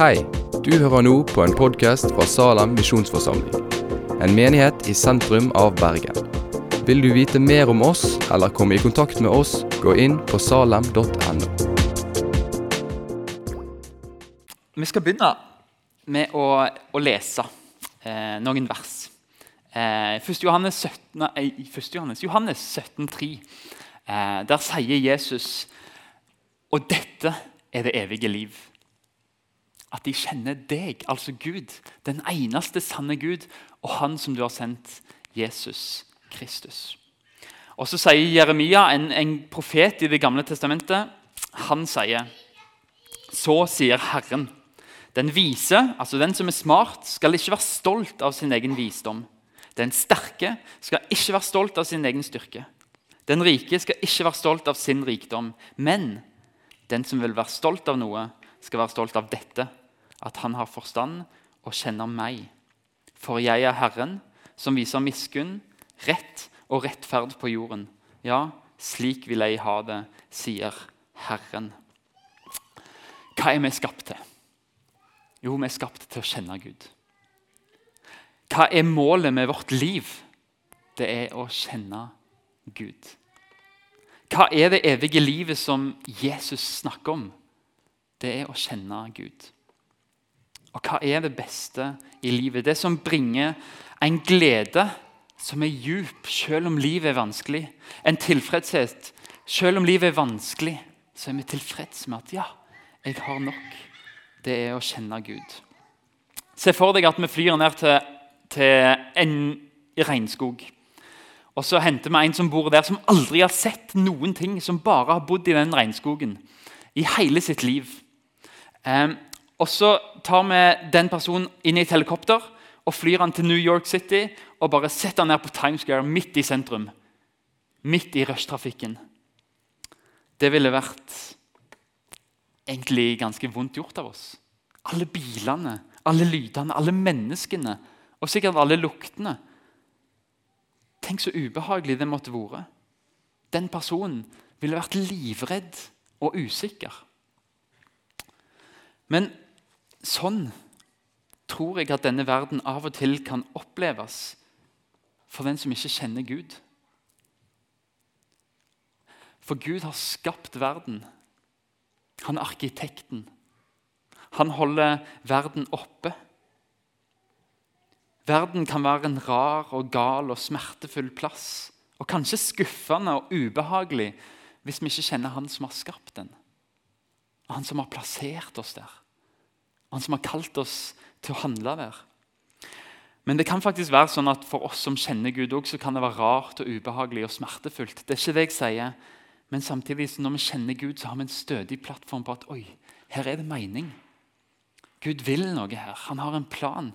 Hei, du hører nå på en podkast fra Salem misjonsforsamling. En menighet i sentrum av Bergen. Vil du vite mer om oss eller komme i kontakt med oss, gå inn på salem.no. Vi skal begynne med å, å lese eh, noen vers. Eh, 1. Johannes 17, nei, 1. Johannes, Johannes 17,3. Eh, der sier Jesus Og dette er det evige liv. At de kjenner deg, altså Gud, den eneste sanne Gud, og Han som du har sendt, Jesus Kristus. Og Så sier Jeremia, en, en profet i Det gamle testamentet, han sier Så sier Herren. Den vise, altså den som er smart, skal ikke være stolt av sin egen visdom. Den sterke skal ikke være stolt av sin egen styrke. Den rike skal ikke være stolt av sin rikdom. Men den som vil være stolt av noe, skal være stolt av dette, at han har forstand og kjenner meg. For jeg er Herren, som viser miskunn, rett og rettferd på jorden. Ja, slik vil jeg ha det, sier Herren. Hva er vi skapt til? Jo, vi er skapt til å kjenne Gud. Hva er målet med vårt liv? Det er å kjenne Gud. Hva er det evige livet som Jesus snakker om? Det er å kjenne Gud. Og hva er det beste i livet? Det som bringer en glede som er djup, selv om livet er vanskelig. En tilfredshet. Selv om livet er vanskelig, så er vi tilfreds med at ja, jeg har nok. Det er å kjenne Gud. Se for deg at vi flyr ned til, til en regnskog. Og så henter vi en som bor der, som aldri har sett noen ting. Som bare har bodd i den regnskogen i hele sitt liv. Um, og Så tar vi den personen inn i et helikopter og flyr han til New York City og bare setter han ned på Times Square, midt i sentrum. Midt i rushtrafikken. Det ville vært egentlig ganske vondt gjort av oss. Alle bilene, alle lydene, alle menneskene og sikkert alle luktene. Tenk så ubehagelig det måtte vært. Den personen ville vært livredd og usikker. Men sånn tror jeg at denne verden av og til kan oppleves for den som ikke kjenner Gud. For Gud har skapt verden. Han er arkitekten. Han holder verden oppe. Verden kan være en rar og gal og smertefull plass. Og kanskje skuffende og ubehagelig hvis vi ikke kjenner Han som har skapt den. Han som har plassert oss der. Han som har kalt oss til å handle der. Men det kan faktisk være sånn at for oss som kjenner Gud, også, så kan det være rart og ubehagelig og smertefullt. Det er ikke det jeg sier. Men samtidig, når vi kjenner Gud, så har vi en stødig plattform på at oi, her er det mening. Gud vil noe her. Han har en plan.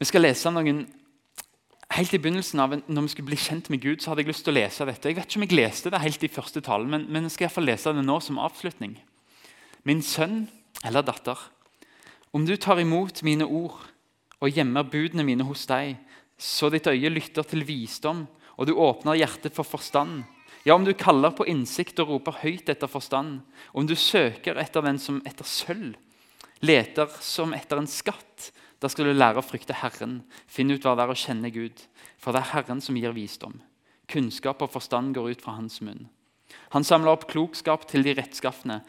Vi skal lese noen Helt i begynnelsen av når vi skulle bli kjent med Gud, så hadde jeg lyst til å lese dette. Jeg vet ikke om jeg leste det helt i første talen, men, men jeg skal iallfall lese det nå som avslutning. Min sønn eller datter, om du tar imot mine ord og gjemmer budene mine hos deg, så ditt øye lytter til visdom, og du åpner hjertet for forstand, ja, om du kaller på innsikt og roper høyt etter forstand, om du søker etter den som etter sølv, leter som etter en skatt, da skal du lære å frykte Herren, finne ut hva det er å kjenne Gud. For det er Herren som gir visdom. Kunnskap og forstand går ut fra hans munn. Han samler opp klokskap til de rettskafne,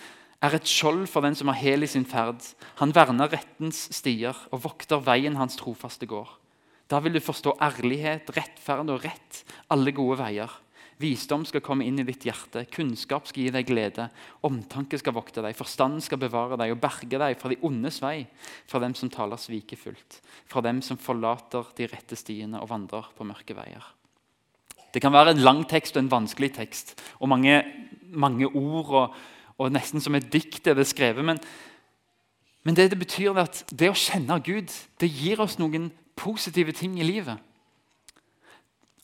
er et skjold for den som har hel i sin ferd. Han verner rettens stier og vokter veien hans trofaste går. Da vil du forstå ærlighet, rettferd og rett, alle gode veier. Visdom skal komme inn i ditt hjerte, kunnskap skal gi deg glede, omtanke skal vokte deg, forstand skal bevare deg og berge deg fra de ondes vei, fra dem som taler svikefullt, fra dem som forlater de rette stiene og vandrer på mørke veier. Det kan være en lang tekst og en vanskelig tekst, og mange, mange ord, og, og, nesten som et dikt er det skrevet. Men, men det det betyr, er at det å kjenne Gud det gir oss noen positive ting i livet.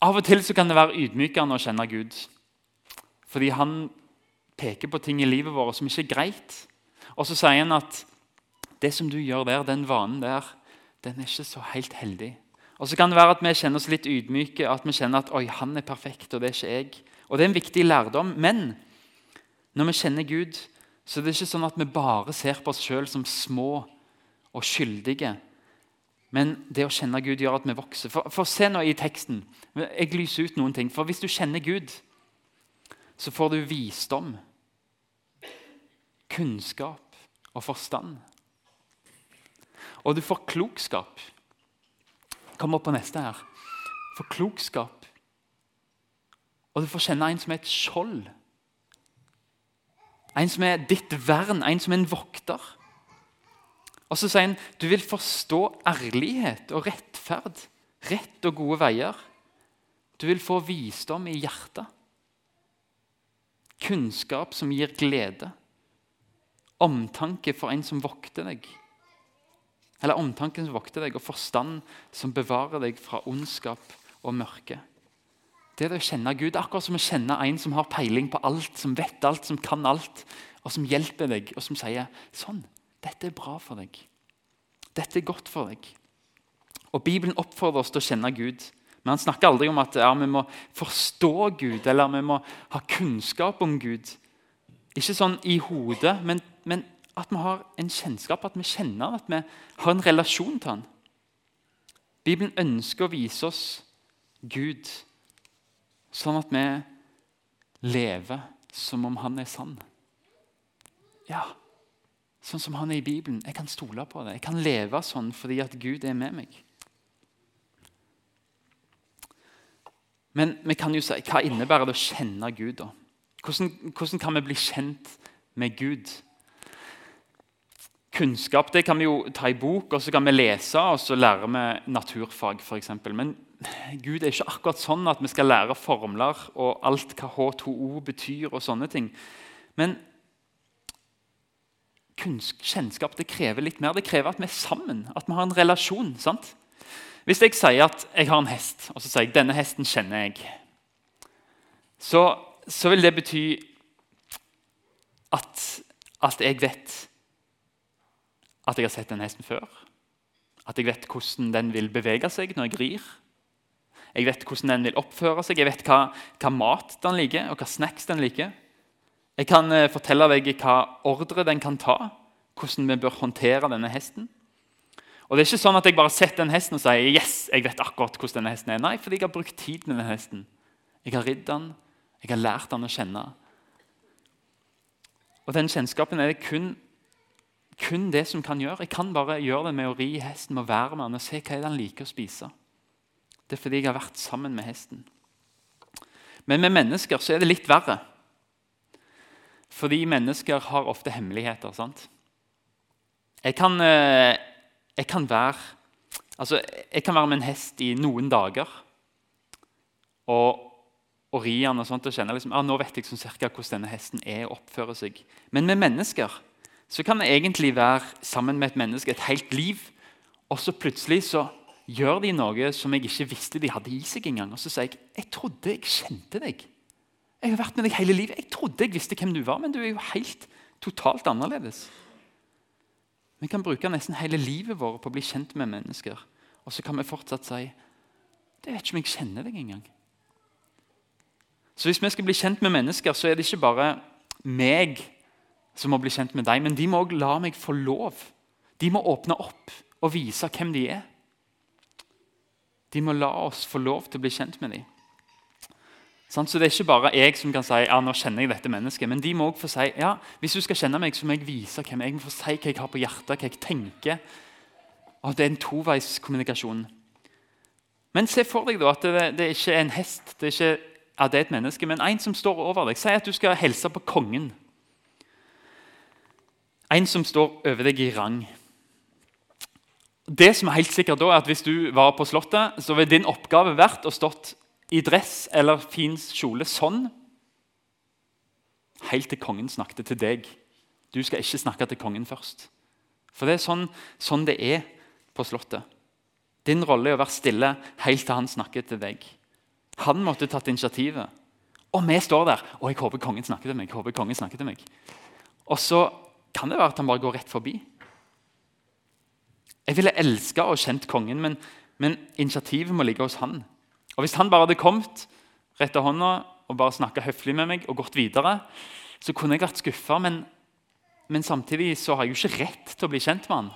Av og til kan det være ydmykende å kjenne Gud. Fordi han peker på ting i livet vårt som ikke er greit. Og så sier han at det som du gjør der, den vanen der, den er ikke så helt heldig. Og så kan det være at vi kjenner oss litt ydmyke, at vi kjenner at oi, han er perfekt, og det er ikke jeg. Og det er en viktig lærdom. Men når vi kjenner Gud, Så det er ikke sånn at vi bare ser på oss sjøl som små og skyldige. Men det å kjenne Gud gjør at vi vokser. For, for se nå i teksten. Jeg lyser ut noen ting. For hvis du kjenner Gud, så får du visdom, kunnskap og forstand. Og du får klokskap. Kom opp på neste her. For klokskap. Og du får kjenne en som er et skjold. En som er ditt vern, en som er en vokter. Og så sier han du vil forstå ærlighet og rettferd, rett og gode veier. Du vil få visdom i hjertet. Kunnskap som gir glede. Omtanke for en som vokter deg. Eller omtanken som vokter deg, og forstand som bevarer deg fra ondskap og mørke. Det er det å kjenne Gud, akkurat som å kjenne en som har peiling på alt, som vet alt, som kan alt, og som hjelper deg, og som sier sånn, dette er bra for deg. Dette er godt for deg. Og Bibelen oppfordrer oss til å kjenne Gud. Men han snakker aldri om at ja, vi må forstå Gud eller vi må ha kunnskap om Gud. Ikke sånn i hodet, men, men at vi har en kjennskap, at vi kjenner at vi har en relasjon til han. Bibelen ønsker å vise oss Gud sånn at vi lever som om han er sann. Ja, sånn som han er i Bibelen. Jeg kan stole på det. Jeg kan leve sånn fordi at Gud er med meg. Men vi kan jo si, hva innebærer det å kjenne Gud? da? Hvordan, hvordan kan vi bli kjent med Gud? Kunnskap det kan vi jo ta i bok, og så kan vi lese og så lærer vi naturfag. Eksempel. Men Gud er ikke akkurat sånn at vi skal lære formler og alt hva H2O betyr. og sånne ting. Men kjennskap det krever litt mer. Det krever at vi er sammen, at vi har en relasjon. sant? Hvis jeg sier at jeg har en hest, og så sier jeg denne hesten kjenner jeg, så, så vil det bety at, at, jeg vet at jeg har sett den hesten før. At jeg vet hvordan den vil bevege seg når jeg rir. Jeg vet hvordan den vil oppføre seg, jeg vet hva, hva mat den liker, og hva snacks den liker. Jeg kan eh, fortelle deg hva ordre den kan ta, hvordan vi bør håndtere denne hesten. Og det er ikke sånn at Jeg bare setter den hesten og sier yes, jeg vet akkurat hvordan denne hesten er. Nei, fordi jeg har brukt tid med denne hesten. Jeg har ridd den, jeg har lært den å kjenne. Og Den kjennskapen er det kun, kun det som kan gjøre. Jeg kan bare gjøre det med å ri hesten, med å være med den og se hva det liker å spise. Det er fordi jeg har vært sammen med hesten. Men med mennesker så er det litt verre. Fordi mennesker har ofte hemmeligheter. sant? Jeg kan, eh, jeg kan, være altså, jeg kan være med en hest i noen dager og, og ri den og sånt, og kjenne liksom, ah, nå vet jeg sånn cirka hvordan denne hesten er og oppfører seg. Men med mennesker så kan jeg egentlig være sammen med et menneske et helt liv, og så plutselig så gjør de noe som jeg ikke visste de hadde i seg engang. Og så sier jeg jeg trodde jeg kjente deg. Jeg har vært med deg hele livet. Jeg trodde jeg visste hvem du var, men du er jo helt totalt annerledes. Vi kan bruke nesten hele livet vårt på å bli kjent med mennesker. Og så kan vi fortsatt si det vet ikke om jeg kjenner deg engang. Så Hvis vi skal bli kjent med mennesker, så er det ikke bare meg som må bli kjent med deg, men de må òg la meg få lov. De må åpne opp og vise hvem de er. De må la oss få lov til å bli kjent med dem. Så Det er ikke bare jeg som kan si ja, nå kjenner jeg dette mennesket. Men de må også få si ja, hvis du skal kjenne meg, så må jeg vise hvem jeg må få si hva jeg har på hjertet, hva jeg tenker. Og Det er en toveiskommunikasjon. Men se for deg da at det, det er ikke er en hest, det er ikke ja, det er et menneske, men en som står over deg. Si at du skal hilse på kongen. En som står over deg i rang. Det som er helt sikkert da, er at Hvis du var på Slottet, så ville din oppgave vært å stått i dress eller fin kjole sånn helt til kongen snakket til deg. Du skal ikke snakke til kongen først. For det er sånn, sånn det er på Slottet. Din rolle er å være stille helt til han snakker til deg. Han måtte tatt initiativet. Og vi står der. og jeg håper kongen snakker til meg. jeg håper kongen snakker til meg. Og så kan det være at han bare går rett forbi. Jeg ville elska og kjent kongen, men, men initiativet må ligge hos han. Og Hvis han bare hadde kommet rett av hånda og bare snakka høflig med meg og gått videre, så kunne jeg vært skuffa. Men men samtidig så har jeg jo ikke rett til å bli kjent med han.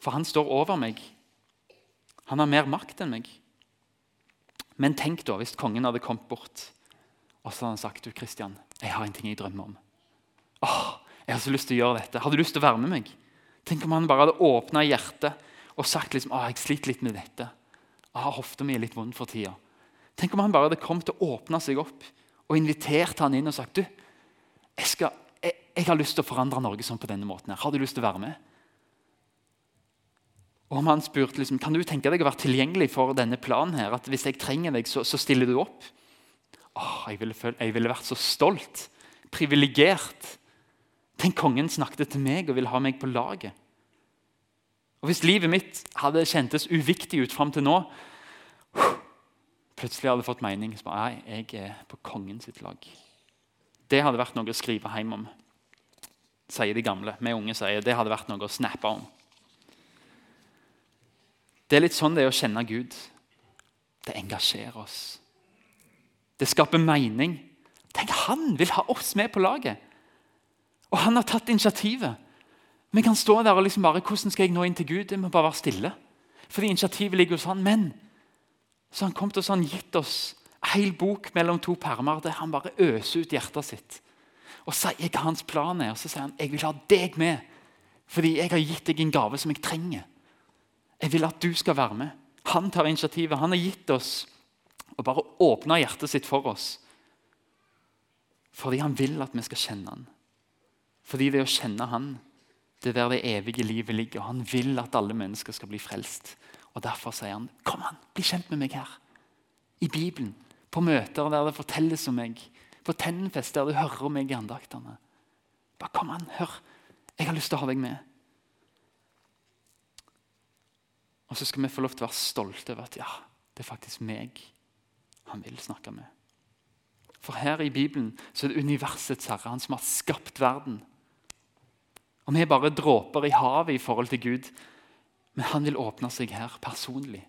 For han står over meg. Han har mer makt enn meg. Men tenk da hvis kongen hadde kommet bort og så hadde han sagt du Kristian, jeg har en ting jeg drømmer om. Åh, jeg har så lyst til å gjøre dette. Har du lyst til å være med meg? Tenk om han bare hadde åpna hjertet og sagt liksom, åh, jeg sliter litt med dette. Åh, hofta mi er litt vond for tida. Tenk om han bare hadde kommet og åpna seg opp og invitert han inn og sagt du, jeg, skal, jeg, jeg har lyst til å forandre Norge sånn på denne måten. her. Har du lyst til å være med? Og om han spurte liksom, kan du tenke deg å være tilgjengelig for denne planen, her, at hvis jeg trenger deg, så, så stiller du opp. Åh, jeg, ville følt, jeg ville vært så stolt, privilegert. Tenk, kongen snakket til meg og ville ha meg på laget. Og Hvis livet mitt hadde kjentes uviktig ut fram til nå, plutselig hadde jeg fått mening. Nei, jeg er på kongens lag. Det hadde vært noe å skrive hjem om, sier de gamle. Vi unge sier det hadde vært noe å snappe om. Det er litt sånn det er å kjenne Gud. Det engasjerer oss. Det skaper mening. Tenk, Han vil ha oss med på laget! Og han har tatt initiativet. Vi kan stå der og liksom bare Hvordan skal jeg nå inn til Gud? Vi må bare være stille. Fordi initiativet ligger hos han. Men så han kom til oss, han gitt oss en hel bok mellom to permer der han bare øser ut hjertet sitt. Og sier hva hans plan er. Og så sier han jeg vil ha deg med. Fordi jeg har gitt deg en gave som jeg trenger. Jeg vil at du skal være med. Han tar initiativet. Han har gitt oss og bare åpna hjertet sitt for oss. Fordi han vil at vi skal kjenne han. Fordi det å kjenne han, det er der det evige livet ligger. Han vil at alle mennesker skal bli frelst. Og Derfor sier han, 'Kom an, bli kjent med meg her.' I Bibelen, på møter der det fortelles om meg, på Tennfest der du hører om meg i andaktene. Bare kom an, hør. Jeg har lyst til å ha deg med. Og så skal vi få lov til å være stolte over at ja, det er faktisk meg han vil snakke med. For her i Bibelen så er det universets herre, han som har skapt verden. Og Vi er bare dråper i havet i forhold til Gud, men han vil åpne seg her personlig.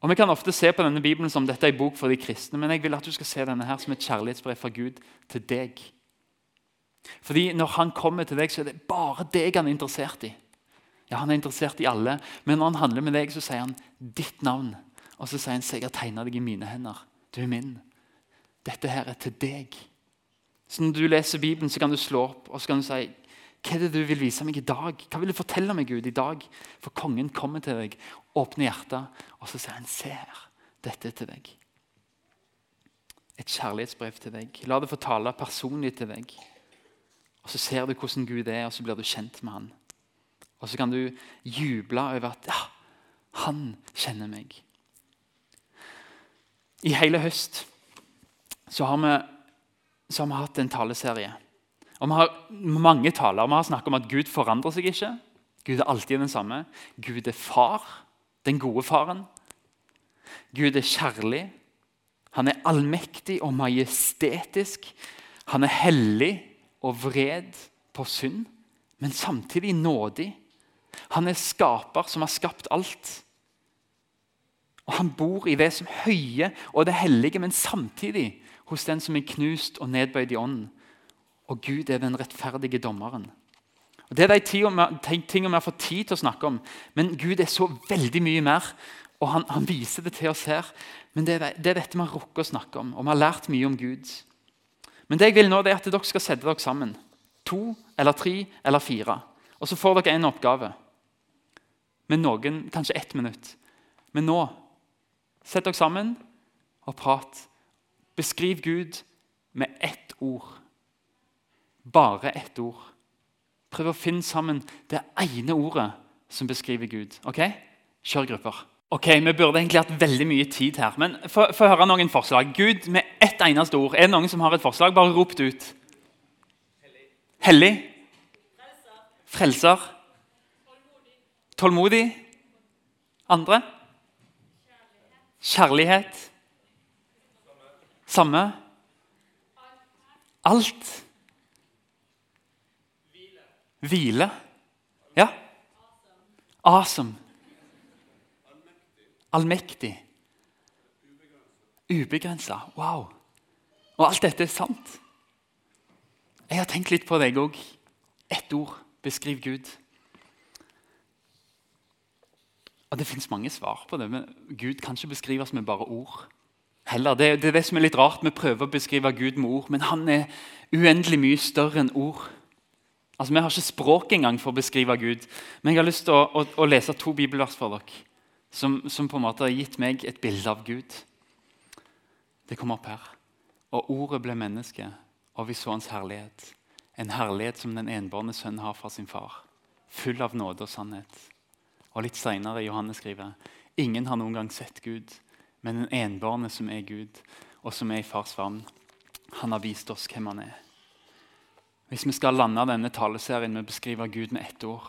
Og Vi kan ofte se på denne Bibelen som dette er en bok for de kristne, men jeg vil at du skal se denne her som et kjærlighetsbrev fra Gud til deg. Fordi Når han kommer til deg, så er det bare deg han er interessert i. Ja, Han er interessert i alle, men når han handler med deg, så sier han ditt navn. Og så sier han så jeg har tegna deg i mine hender. Du er min. Dette her er til deg. Så Når du leser Bibelen, så kan du slå opp og så kan du si hva er det du vil vise meg i dag? Hva vil du fortelle meg Gud, i dag? For kongen kommer til deg, åpner hjertet, og så sier han se her. Dette er til deg. Et kjærlighetsbrev til deg. La det få tale personlig til deg. Og Så ser du hvordan Gud er, og så blir du kjent med han. Og så kan du juble over at ja, han kjenner meg. I hele høst så har vi, så har vi hatt en taleserie. Og Vi har mange taler. Vi har snakket om at Gud forandrer seg ikke. Gud er alltid den samme. Gud er far, den gode faren. Gud er kjærlig. Han er allmektig og majestetisk. Han er hellig og vred på synd, men samtidig nådig han er skaper som har skapt alt. Og Han bor i det som høye og det hellige, men samtidig hos den som er knust og nedbøyd i ånden. Og Gud er den rettferdige dommeren. Og Det er de tingene vi har fått tid til å snakke om. Men Gud er så veldig mye mer, og han, han viser det til oss her. Men det det er dette vi har rukket å snakke om, og vi har lært mye om Gud. Men det jeg vil nå, det er at dere skal sette dere sammen. To eller tre eller fire. Og så får dere en oppgave med noen kanskje ett minutt. Men nå sett dere sammen og prat. Beskriv Gud med ett ord. Bare ett ord. Prøv å finne sammen det ene ordet som beskriver Gud. Ok? Kjør grupper. Ok, Vi burde egentlig hatt veldig mye tid her, men få høre noen forslag. Gud med ett eneste ord. Er det noen som har et forslag? Bare rop det ut. Hellig. Hellig. Frelser. Tålmodig. Andre? Kjærlighet. Samme. Alt. Hvile. Ja. Awesome. Allmektig. Ubegrensa. Wow. Og alt dette er sant. Jeg har tenkt litt på deg òg Ett ord. Beskriv Gud. Og Det fins mange svar på det, men Gud kan ikke beskrives med bare ord. Heller, det, det, er det som er litt rart. Vi prøver å beskrive Gud med ord, men han er uendelig mye større enn ord. Altså, Vi har ikke språk engang for å beskrive Gud. Men jeg har lyst til å, å, å lese to bibelvers for dere som, som, på en måte har gitt meg et bilde av Gud. Det kommer opp her. Og ordet ble menneske, og vi så hans herlighet. En herlighet som den enbårne sønn har fra sin far. Full av nåde og sannhet. Og litt seinere Johannes skriver ingen har noen gang sett Gud, men den enbårne som er Gud, og som er i fars favn, han har vist oss hvem han er. Hvis vi skal lande denne taleserien med å beskrive Gud med ett ord,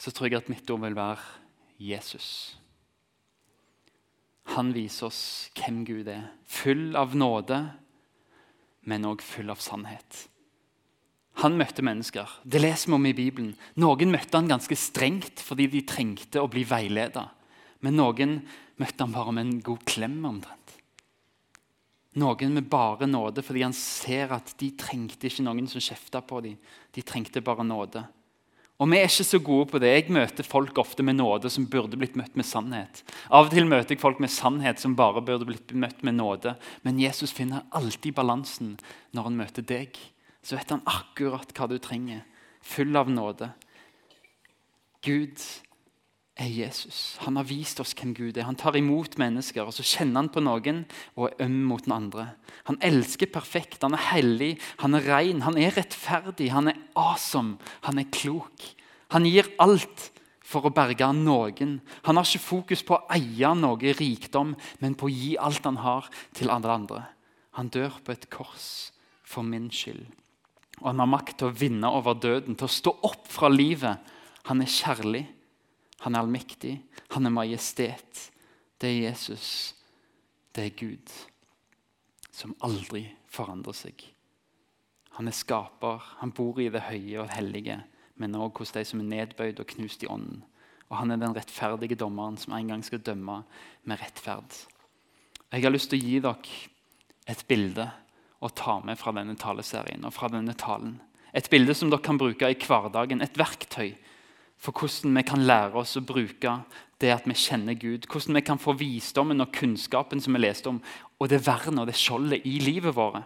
så tror jeg at mitt ord vil være Jesus. Han viser oss hvem Gud er. Full av nåde, men òg full av sannhet. Han møtte mennesker. Det leser vi om i Bibelen. Noen møtte han ganske strengt fordi de trengte å bli veiledet. Men noen møtte han bare med en god klem. omtrent. Noen med bare nåde fordi han ser at de trengte ikke noen som kjefta på dem. De trengte bare nåde. Og vi er ikke så gode på det. Jeg møter folk ofte med nåde som burde blitt møtt med sannhet. Av og til møter jeg folk med sannhet som bare burde blitt møtt med nåde. Men Jesus finner alltid balansen når han møter deg så vet han akkurat hva du trenger. Full av nåde. Gud er Jesus. Han har vist oss hvem Gud er. Han tar imot mennesker, og så kjenner han på noen og er øm mot den andre. Han elsker perfekt, han er hellig, han er ren, han er rettferdig, han er awesome, han er klok. Han gir alt for å berge noen. Han har ikke fokus på å eie noe rikdom, men på å gi alt han har, til andre andre. Han dør på et kors for min skyld. Og han har makt til å vinne over døden, til å stå opp fra livet. Han er kjærlig, han er allmektig, han er majestet. Det er Jesus, det er Gud, som aldri forandrer seg. Han er skaper, han bor i det høye og hellige, men også hos de som er nedbøyd og knust i ånden. Og han er den rettferdige dommeren som en gang skal dømme med rettferd. Jeg har lyst til å gi dere et bilde å ta med fra denne taleserien og fra denne talen. Et bilde som dere kan bruke i hverdagen. Et verktøy for hvordan vi kan lære oss å bruke det at vi kjenner Gud. Hvordan vi kan få visdommen og kunnskapen som vi leste om, og det vernet og det skjoldet i livet vårt.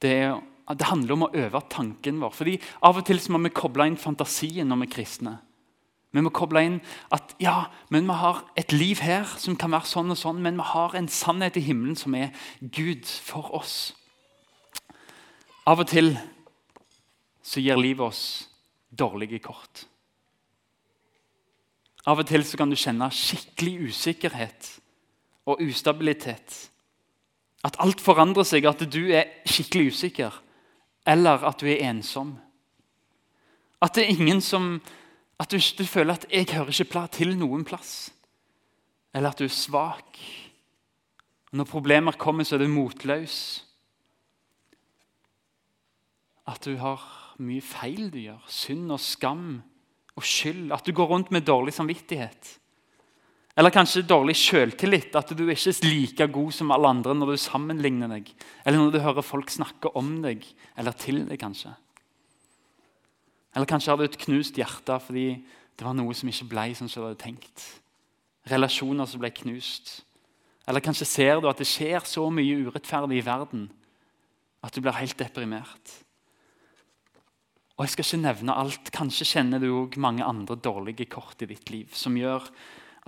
Det, det, handler om å øve tanken vår. Fordi Av og til må vi koble inn fantasien når vi er kristne. Vi må koble inn at ja, men vi har et liv her som kan være sånn og sånn, men vi har en sannhet i himmelen som er Gud for oss. Av og til så gir livet oss dårlige kort. Av og til så kan du kjenne skikkelig usikkerhet og ustabilitet. At alt forandrer seg, at du er skikkelig usikker, eller at du er ensom. At det er ingen som at du, ikke føler at 'jeg hører ikke til noen plass'. Eller at du er svak. Når problemer kommer, så er du motløs. At du har mye feil du gjør. Synd og skam og skyld. At du går rundt med dårlig samvittighet. Eller kanskje dårlig selvtillit. At du ikke er like god som alle andre når du sammenligner deg. Eller når du hører folk snakke om deg eller til deg. kanskje. Eller kanskje har du et knust hjerte fordi det var noe som ikke ble som du hadde tenkt. Relasjoner som ble knust. Eller kanskje ser du at det skjer så mye urettferdig i verden at du blir helt deprimert. Og Jeg skal ikke nevne alt. Kanskje kjenner du òg mange andre dårlige kort i ditt liv som gjør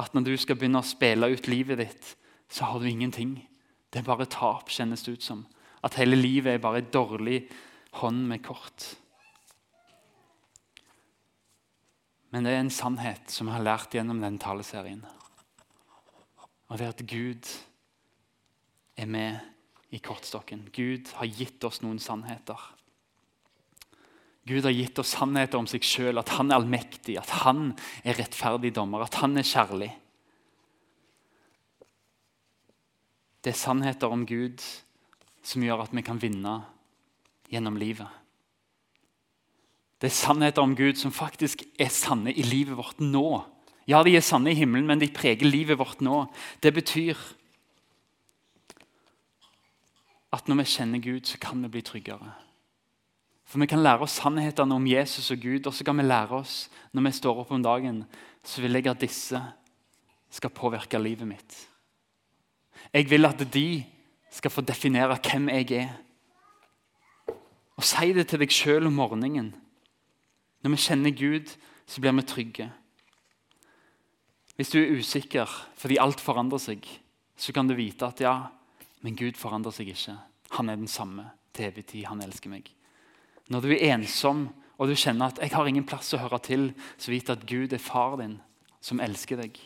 at når du skal begynne å spille ut livet ditt, så har du ingenting. Det er bare tap, kjennes det ut som. At hele livet er bare en dårlig hånd med kort. Men det er en sannhet som jeg har lært gjennom den taleserien. Og det er at Gud er med i kortstokken. Gud har gitt oss noen sannheter. Gud har gitt oss sannheter om seg sjøl, at han er allmektig, at han er rettferdig dommer, at han er kjærlig. Det er sannheter om Gud som gjør at vi kan vinne gjennom livet. Det er sannheter om Gud som faktisk er sanne i livet vårt nå. Ja, de er sanne i himmelen, men de preger livet vårt nå. Det betyr at når vi kjenner Gud, så kan vi bli tryggere. For vi kan lære oss sannhetene om Jesus og Gud, og så kan vi lære oss når vi står opp om dagen, så vil jeg at disse skal påvirke livet mitt. Jeg vil at de skal få definere hvem jeg er. Og Si det til deg sjøl om morgenen. Når vi kjenner Gud, så blir vi trygge. Hvis du er usikker fordi alt forandrer seg, så kan du vite at ja, men Gud forandrer seg ikke. Han er den samme til evig tid. Han elsker meg. Når du er ensom og du kjenner at 'jeg har ingen plass å høre til', så vit at Gud er far din, som elsker deg.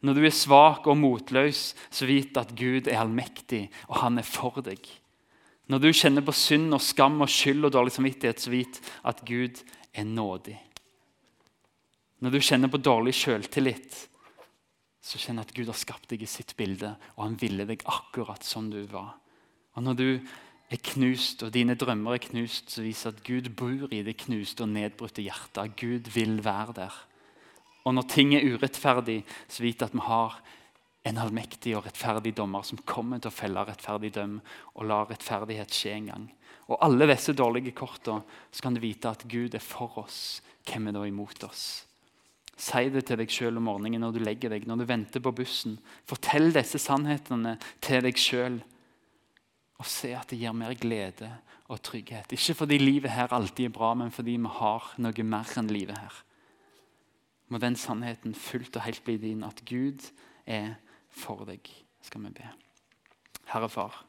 Når du er svak og motløs, så vit at Gud er allmektig, og han er for deg. Når du kjenner på synd og skam og skyld og dårlig samvittighet, så vit at Gud er nådig. Når du kjenner på dårlig selvtillit, så kjenner at Gud har skapt deg i sitt bilde, og han ville deg akkurat som du var. Og når du er knust, og dine drømmer er knust, så viser at Gud bor i det knuste og nedbrutte hjertet. Gud vil være der. Og når ting er urettferdig, så vit at vi har en allmektig og rettferdig dommer som kommer til å felle rettferdig døm og la rettferdighet skje en gang. Og alle disse dårlige korta, så kan du vite at Gud er for oss. Hvem er da imot oss? Si det til deg sjøl om morgenen når du legger deg, når du venter på bussen. Fortell disse sannhetene til deg sjøl og se at det gir mer glede og trygghet. Ikke fordi livet her alltid er bra, men fordi vi har noe mer enn livet her. Må den sannheten fullt og helt bli din, at Gud er for deg, skal vi be. Herre Far,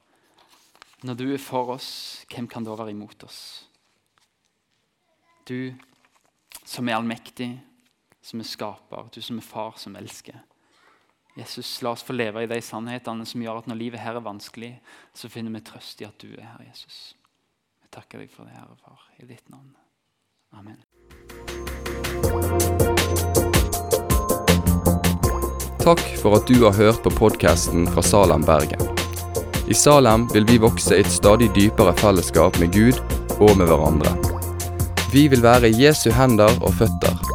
når du er for oss, hvem kan da være imot oss? Du som er allmektig, som er skaper, du som er far, som elsker. Jesus, La oss få leve i de sannhetene som gjør at når livet her er vanskelig, så finner vi trøst i at du er her, Jesus. Jeg takker deg for det, Herre Far, i ditt navn. Amen. Takk for at du har hørt på podkasten fra Salem, Bergen. I Salem vil vi vokse i et stadig dypere fellesskap med Gud og med hverandre. Vi vil være Jesu hender og føtter